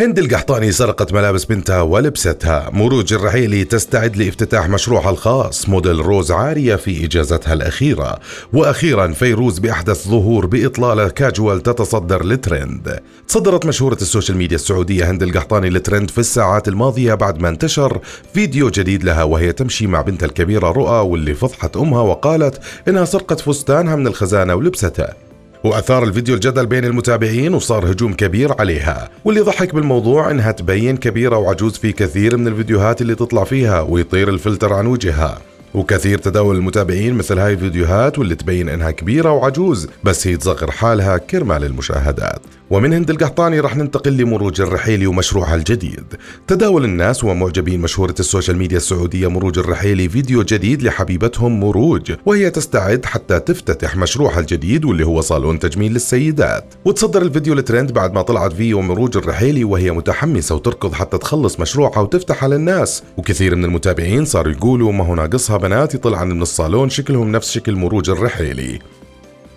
هند القحطاني سرقت ملابس بنتها ولبستها. مروج الرحيلي تستعد لافتتاح مشروعها الخاص. موديل روز عارية في إجازتها الأخيرة. وأخيرا فيروز بأحدث ظهور بإطلالة كاجوال تتصدر الترند تصدرت مشهورة ال social media السعودية هند القحطاني الترند في الساعات الماضية بعد ما انتشر فيديو جديد لها وهي تمشي مع بنتها الكبيرة رؤى واللي فضحت أمها وقالت إنها سرقت فستانها من الخزانة ولبسته وأثار الفيديو الجدل بين المتابعين وصار هجوم كبير عليها. واللي ضحك بالموضوع انها تبين كبيره وعجوز في كثير من الفيديوهات اللي تطلع فيها ويطير الفلتر عن وجهها. وكثير تداول المتابعين مثل هاي الفيديوهات واللي تبين إنها كبيرة وعجوز بس هي تصغر حالها كرمال المشاهدات. ومن هند القحطاني رح ننتقل لمروج الرحيلي ومشروعها الجديد. تداول الناس ومعجبين مشهورة ال social media السعودية مروج الرحيلي فيديو جديد لحبيبتهم مروج وهي تستعد حتى تفتتح مشروعها الجديد واللي هو صالون تجميل للسيدات. وتصدر الفيديو الترند بعد ما طلعت فيه مروج الرحيلي وهي متحمسة وتركض حتى تخلص مشروعها وتفتحها للناس. وكثير من المتابعين صاروا يقولوا ما هو ناقصها بنات يطلعن من الصالون شكلهم نفس شكل مروج الرحيلي.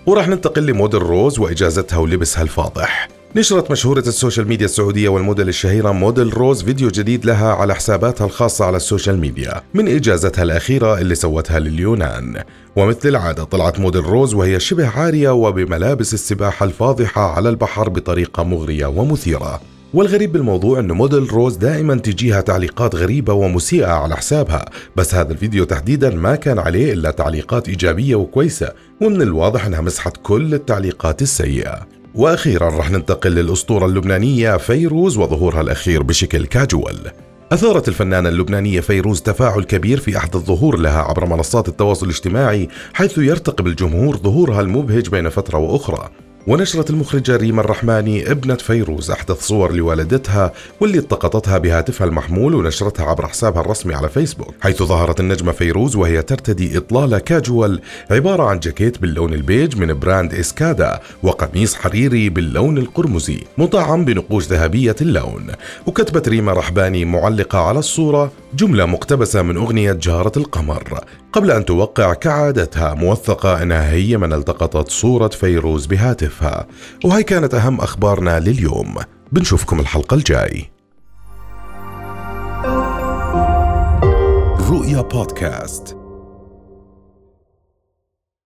وراح ننتقل لموديل روز وإجازتها ولبسها الفاضح. نشرت مشهورة ال social media السعودية والموديل الشهيرة موديل روز فيديو جديد لها على حساباتها الخاصة على ال social media من إجازتها الأخيرة اللي سوتها لليونان. ومثل العادة طلعت موديل روز وهي شبه عارية وبملابس السباحة الفاضحة على البحر بطريقة مغرية ومثيرة. والغريب بالموضوع إنه موديل روز دائما تجيها تعليقات غريبة ومسيئة على حسابها بس هذا الفيديو تحديدا ما كان عليه إلا تعليقات إيجابية وكويسة ومن الواضح إنها مسحت كل التعليقات السيئة. وأخيرا رح ننتقل للأسطورة اللبنانية فيروز وظهورها الأخير بشكل كاجوال. أثارت الفنانة اللبنانية فيروز تفاعل كبير في أحد الظهور لها عبر منصات التواصل الاجتماعي حيث يرتقب الجمهور ظهورها المبهج بين فترة وأخرى. ونشرت المخرجة ريما الرحماني ابنة فيروز أحدث صور لوالدتها واللي التقطتها بهاتفها المحمول ونشرتها عبر حسابها الرسمي على فيسبوك. حيث ظهرت النجمة فيروز وهي ترتدي إطلالة كاجوال عبارة عن جاكيت باللون البيج من براند إسكادا وقميص حريري باللون القرمزي مطعم بنقوش ذهبية اللون. وكتبت ريما رحباني معلقة على الصورة جملة مقتبسة من أغنية جارة القمر. قبل أن توقع كعادتها موثقة أنها هي من التقطت صورة فيروز بهاتفها. وهي كانت أهم أخبارنا لليوم. بنشوفكم الحلقة الجاي. رؤيا بودكاست.